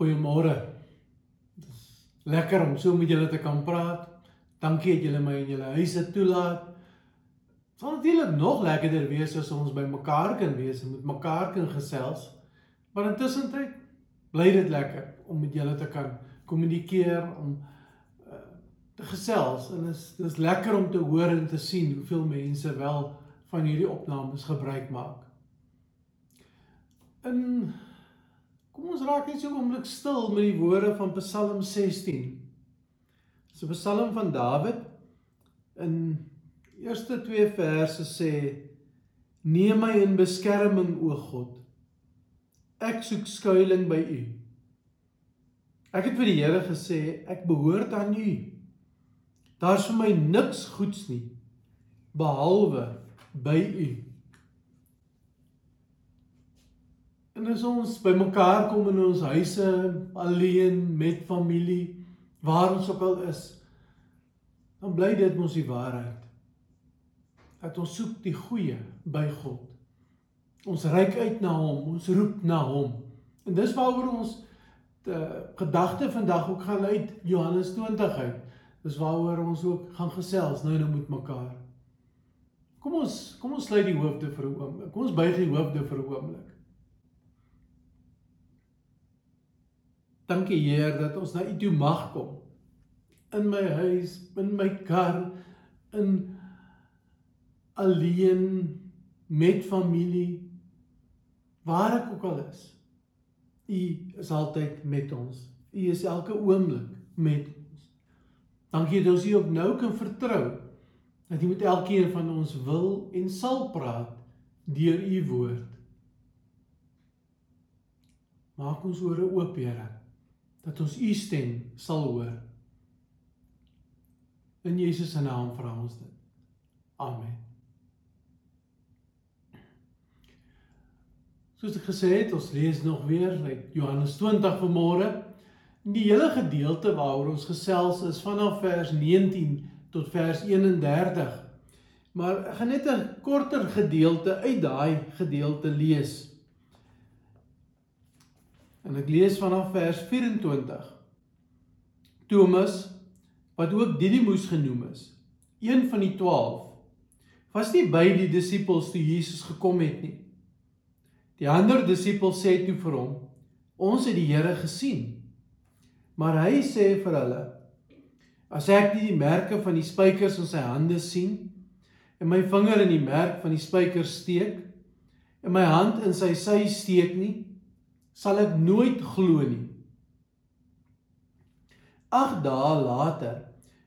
Goeiemôre. Lekker om so met julle te kan praat. Dankie dat julle my in julle huise toelaat. Dit sal natuurlik nog lekkerder wees as ons by mekaar kan wees en met mekaar kan gesels. Maar intussen tyd bly dit lekker om met julle te kan kommunikeer om uh, te gesels en is dis lekker om te hoor en te sien hoeveel mense wel van hierdie opnames gebruik maak. In ons raak net so 'n oomblik stil met die woorde van Psalm 16. Dis 'n Psalm van Dawid. In eerste 2 verse sê: Neem my in beskerming o God. Ek soek skuilings by U. Ek het vir die Here gesê, ek behoort aan U. Daar's vir my niks goeds nie behalwe by U. En as ons bymekaar kom in ons huise alleen met familie waar ons ook al is, dan bly dit mos die waarheid. Dat ons soek die goeie by God. Ons reik uit na hom, ons roep na hom. En dis waaroor ons te gedagte vandag ook gaan uit Johannes 20 uit. Dis waaroor ons ook gaan gesels nou nou met mekaar. Kom ons kom ons sluit die hoofde vir 'n oomblik. Kom ons buig die hoofde vir 'n oomblik. Dankie Heer dat ons na U toe mag kom. In my huis, in my kar, in alleen met familie waar ek ook al is. U is altyd met ons. U is elke oomblik met ons. Dankie dat ons U ook nou kan vertrou dat U met elkeen van ons wil en sal praat deur U woord. Maak ons ore oop, Here dat ons u stem sal hoor. In Jesus se naam vra ons dit. Amen. Soos ek gesê het, ons lees nog weer uit Johannes 20 vanmôre. Die hele gedeelte waaroor ons gesels is vanaf vers 19 tot vers 31. Maar ek gaan net 'n korter gedeelte uit daai gedeelte lees. En ek lees vanaf vers 24. Thomas wat ook Didimus genoem is, een van die 12, was nie by die disippels toe Jesus gekom het nie. Die ander disippels sê toe vir hom: "Ons het die Here gesien." Maar hy sê vir hulle: "As ek nie die merke van die spykers in sy hande sien en my vinger in die merk van die spykers steek en my hand in sy sy steek nie, sal ek nooit glo nie. Ag dae later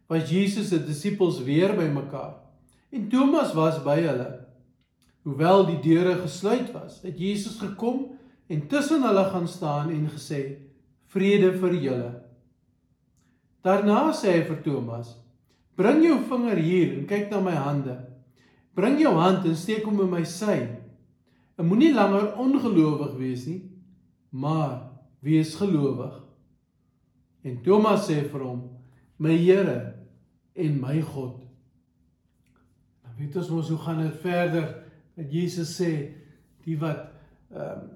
was Jesus se disippels weer bymekaar en Thomas was by hulle. Hoewel die deure gesluit was, het Jesus gekom en tussen hulle gaan staan en gesê: "Vrede vir julle." Daarna sê hy vir Thomas: "Bring jou vinger hier en kyk na my hande. Bring jou hand en steek hom in my sy. En moenie langer ongelowig wees nie, maar wees gelowig. En Thomas sê vir hom: "My Here en my God." Dan weet ons mos hoe gaan dit verder dat Jesus sê die wat ehm um,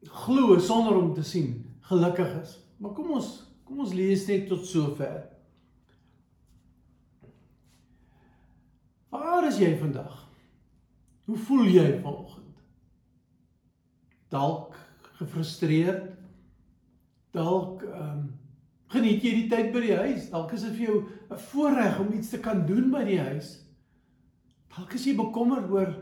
glo sonder om te sien, gelukkig is. Maar kom ons kom ons lees net tot sover. Waar is jy vandag? Hoe voel jy vanoggend? Dalk gefrustreerd. Dalk ehm um, geniet jy die tyd by die huis. Dalk is dit vir jou 'n voorreg om iets te kan doen by die huis. Dalk is jy bekommerd oor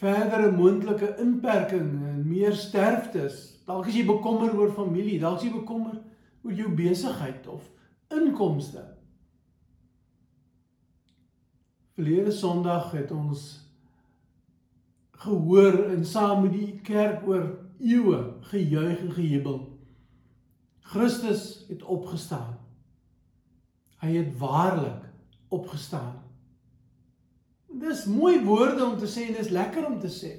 verdere moontlike inperkings en meer sterftes. Dalk is jy bekommerd oor familie, dalk is jy bekommerd oor jou besigheid of inkomste. Verlede Sondag het ons gehoor en saam met die kerk oor eeue gejuig en gejubel. Christus het opgestaan. Hy het waarlik opgestaan. Dis mooi woorde om te sê en dis lekker om te sê.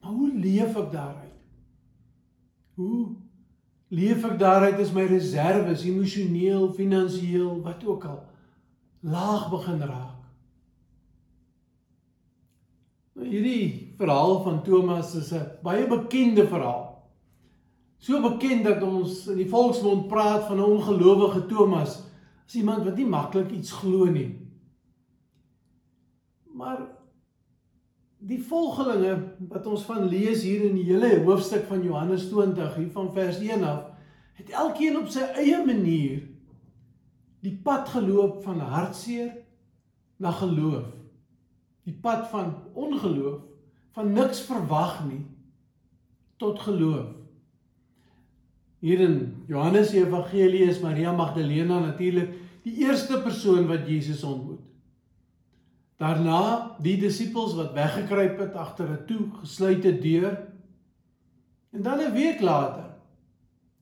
Maar hoe leef ek daaruit? Hoe leef ek daaruit as my reserves emosioneel, finansiëel, wat ook al laag begin raak? Nou hierdie verhaal van Thomas is 'n baie bekende verhaal. So bekend dat ons in die volksmond praat van 'n ongelowige Thomas, as iemand wat nie maklik iets glo nie. Maar die volgelinge wat ons van lees hier in die hele hoofstuk van Johannes 20 hier van vers 1 af, het elkeen op sy eie manier die pad geloop van hartseer na geloof. Die pad van ongeloof, van niks verwag nie tot geloof. Hier in Johannes se evangelie is Maria Magdalena natuurlik die eerste persoon wat Jesus ontmoet. Daarna die disippels wat weggekruip het agter 'n toegesluite deur. En dan 'n week later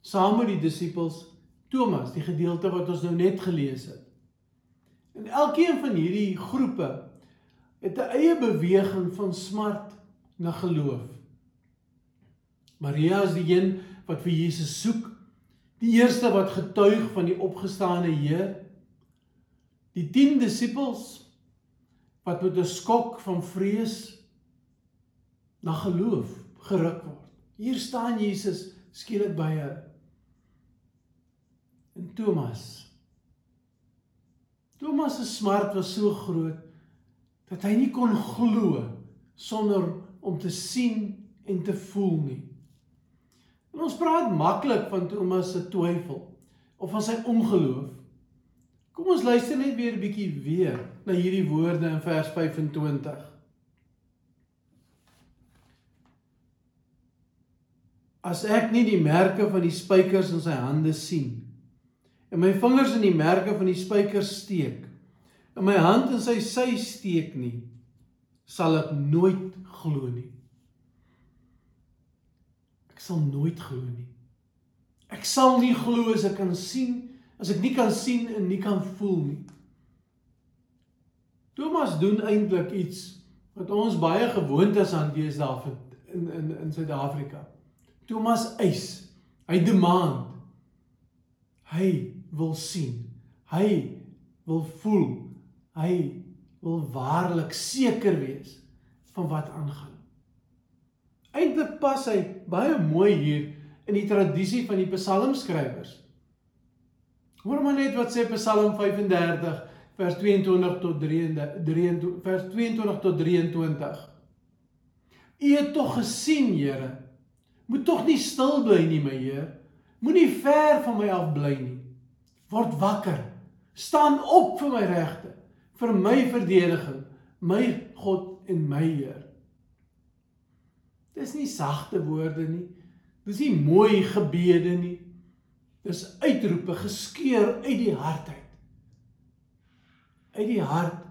saam met die disippels Thomas, die gedeelte wat ons nou net gelees het. En elkeen van hierdie groepe het 'n eie beweging van smart na geloof. Maria is die een wat vir Jesus soek, die eerste wat getuig van die opgestane Heer. Die 10 disippels wat met 'n skok van vrees na geloof geruk word. Hier staan Jesus skielik by hulle. En Thomas. Thomas se smart was so groot dat hy nie kon glo sonder om te sien en te voel nie. En ons praat maklik van Thomas se twyfel of van sy ongeloof. Kom ons luister net weer 'n bietjie weer na hierdie woorde in vers 25. As ek nie die merke van die spykers in sy hande sien en my vingers in die merke van die spykers steek en my hand in sy sy steek nie sal ek nooit glo nie. Ek sal nooit glo nie. Ek sal nie glo as ek kan sien as ek nie kan sien en nie kan voel nie. Thomas doen eintlik iets wat ons baie gewoond is aan deesdae in in in Suid-Afrika. Thomas eis, hy demand. Hy wil sien. Hy wil voel. Hy wil waarlik seker wees van wat aangaan. Eintlik pas hy baie mooi hier in die tradisie van die psalmskrywers. Hoor maar net wat sê Psalm 35 vers 22 tot 23 vers 22 tot 23. U het tog gesien, Here. Moet tog nie stil bly nie, my Heer. Moenie ver van my af bly nie. Word wakker. Staan op vir my regte, vir my verdediging, my God en my Heer. Dis nie sagte woorde nie. Dis nie mooi gebede nie. Dis uitroepe geskeur uit die hart uit. Uit die hart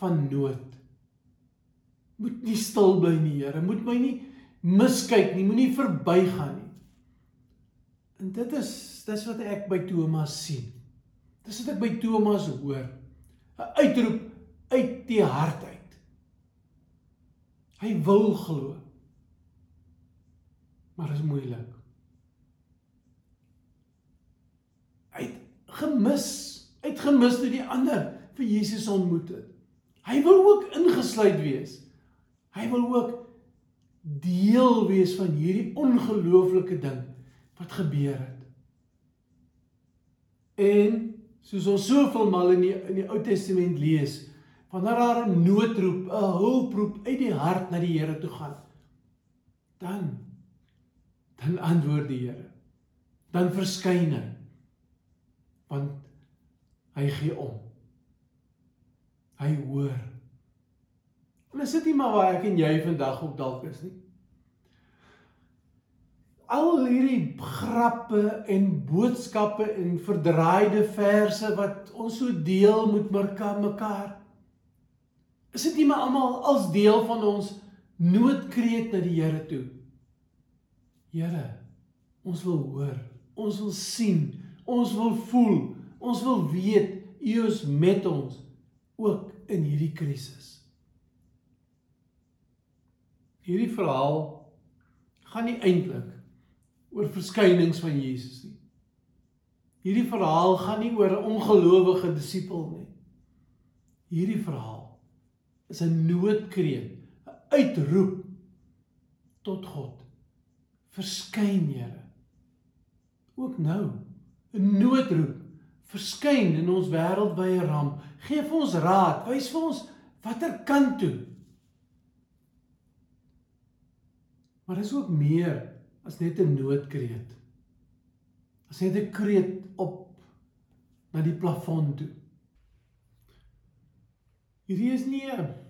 van nood. Moet nie stil bly nie, Here. Moet my nie miskyk nie. Moenie verbygaan nie. En dit is dis wat ek by Thomas sien. Dis wat ek by Thomas hoor. 'n Uitroep uit die hart uit. Hy wil glo. Maar dit is moeilik. gemis, uitgemis toe die ander vir Jesus ontmoet het. Hy wil ook ingesluit wees. Hy wil ook deel wees van hierdie ongelooflike ding wat gebeur het. En soos ons soveel mal in die in die Ou Testament lees, wanneer daar 'n noodroep, 'n hulproep uit die hart na die Here toe gaan, dan dan antwoord die Here. Dan verskyn hy want hy gee om. Hy hoor. En is dit nie maar waar ek en jy vandag op dalk is nie? Al hierdie grappe en boodskappe en verdraaide verse wat ons so deel met mekaar. Is dit nie maar almal als deel van ons noodkreet na die Here toe? Here, ons wil hoor, ons wil sien, Ons wil voel, ons wil weet U is met ons ook in hierdie krisis. Hierdie verhaal gaan nie eintlik oor verskynings van Jesus nie. Hierdie verhaal gaan nie oor 'n ongelowige disipel nie. Hierdie verhaal is 'n noodkreet, 'n uitroep tot God. Verskyn Here, ook nou 'n noodroep verskyn in ons wêreldwye ramp. Geef ons raad, wys vir ons watter kant toe. Maar dis ook meer as net 'n noodkreet. As net 'n kreet op na die plafon toe. Hierdie is nie 'n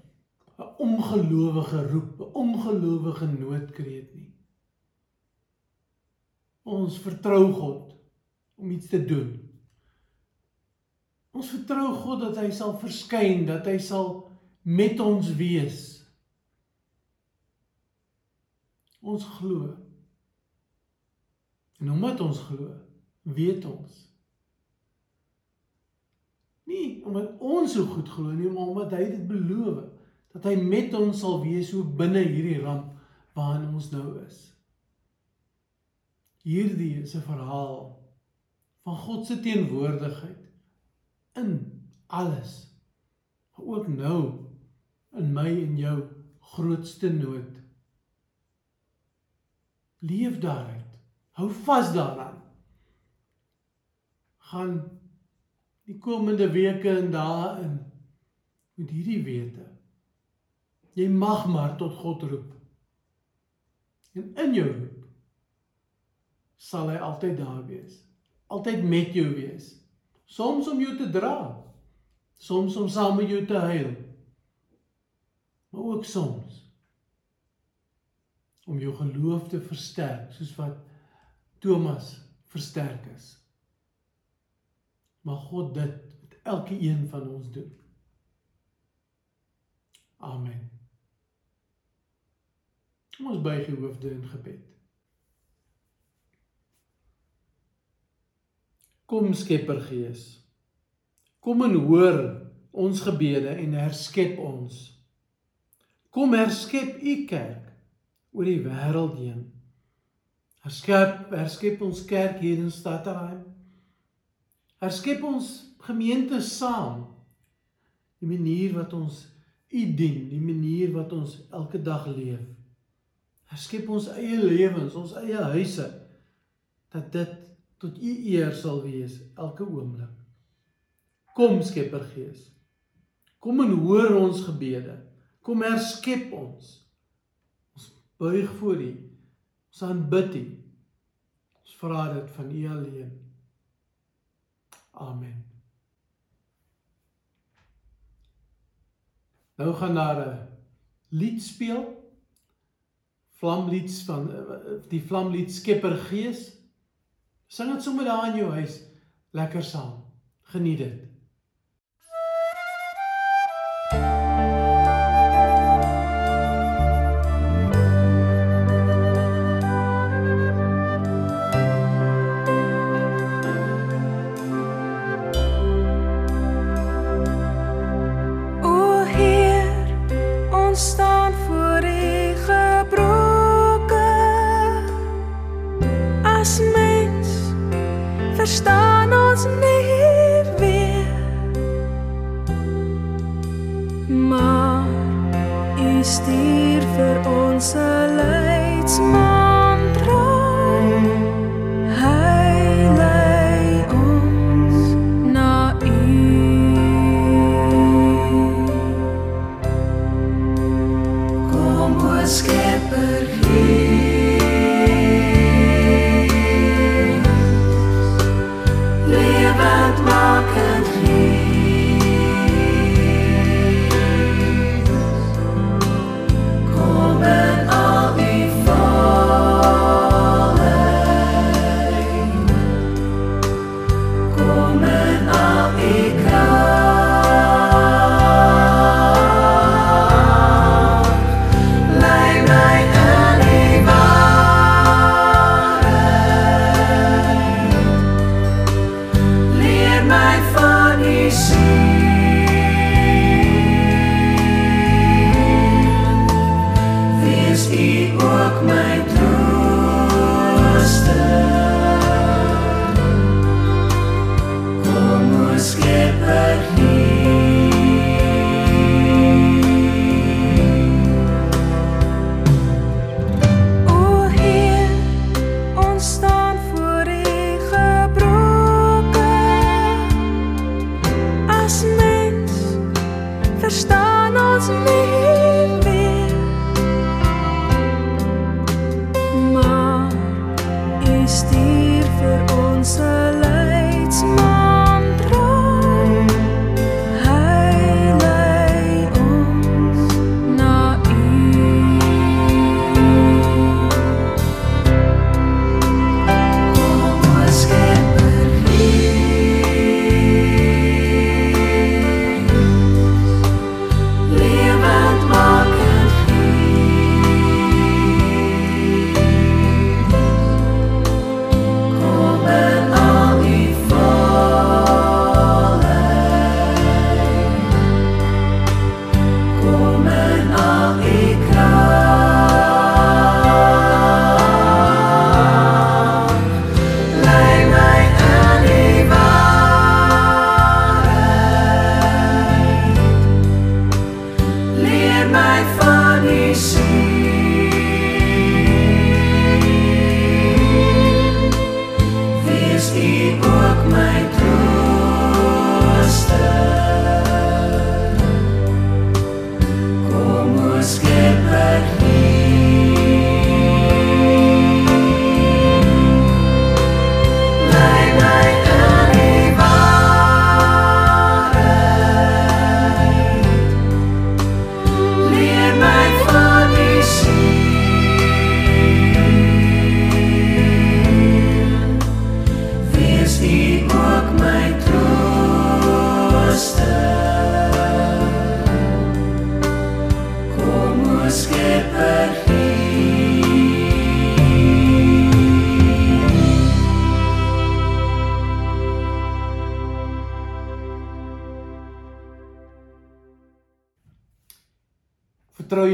ongelowige roep, 'n ongelowige noodkreet nie. Ons vertrou God om iets te doen. Ons vertrou God dat hy sal verskyn, dat hy sal met ons wees. Ons glo. En omdat ons glo, weet ons. Nie omdat ons so goed glo nie, maar omdat hy dit beloof dat hy met ons sal wees so binne hierdie ramp waarin ons nou is. Hierdie is 'n verhaal van God se teenwoordigheid in alles. Maar ook nou in my en jou grootste nood. Leef daaruit. Hou vas daaraan. Gaan die komende weke en dae in met hierdie wete. Jy mag maar tot God roep. En in jou roep sal hy altyd daar wees. Altyd met jou wees. Soms om jou te dra. Soms om saam met jou te huil. Maar ook soms om jou geloof te versterk, soos wat Thomas versterk is. Mag God dit met elke een van ons doen. Amen. Ons buig die hoofde in gebed. Kom Skeppergees. Kom en hoor ons gebede en herskep ons. Kom herskep u kerk oor die wêreld heen. Herskep, herskep ons kerk hier in Stadtheim. Herskep ons gemeente saam. Die manier wat ons u dien, die manier wat ons elke dag leef. Herskep ons eie lewens, ons eie huise dat dit tot u eer sal wees elke oomblik. Kom Skeppergees. Kom en hoor ons gebede. Kom herskep ons. Ons buig voor u. Ons aanbid u. Ons vra dit van u alleen. Amen. Nou gaan daar 'n lied speel. Vlamlied van die Vlamlied Skeppergees. Sing dit sommer daar in jou huis lekker saam. Geniet dit. verstaan ons nie weer. Maar u stuur vir ons 'n is U ook my trooster.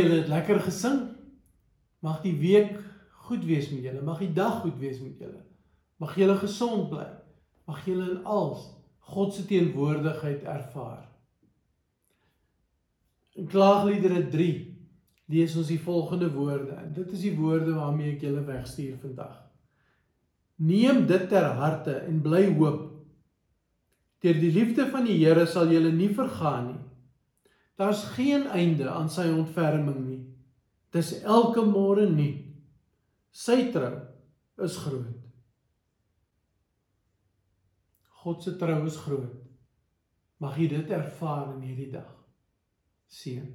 Julle het lekker gesing. Mag die week goed wees met julle. Mag die dag goed wees met julle. Mag julle gesond bly. Mag julle in alles God se teenwoordigheid ervaar. In Klaagliedere 3 lees ons die volgende woorde. En dit is die woorde waarmee ek julle wegstuur vandag. Neem dit ter harte en bly hoop. Deur die liefde van die Here sal julle nie vergaan nie. Daar's geen einde aan sy ontferming nie. Dis elke môre nuut. Sy trou is groot. God se trou is groot. Mag jy dit ervaar in hierdie dag. Seën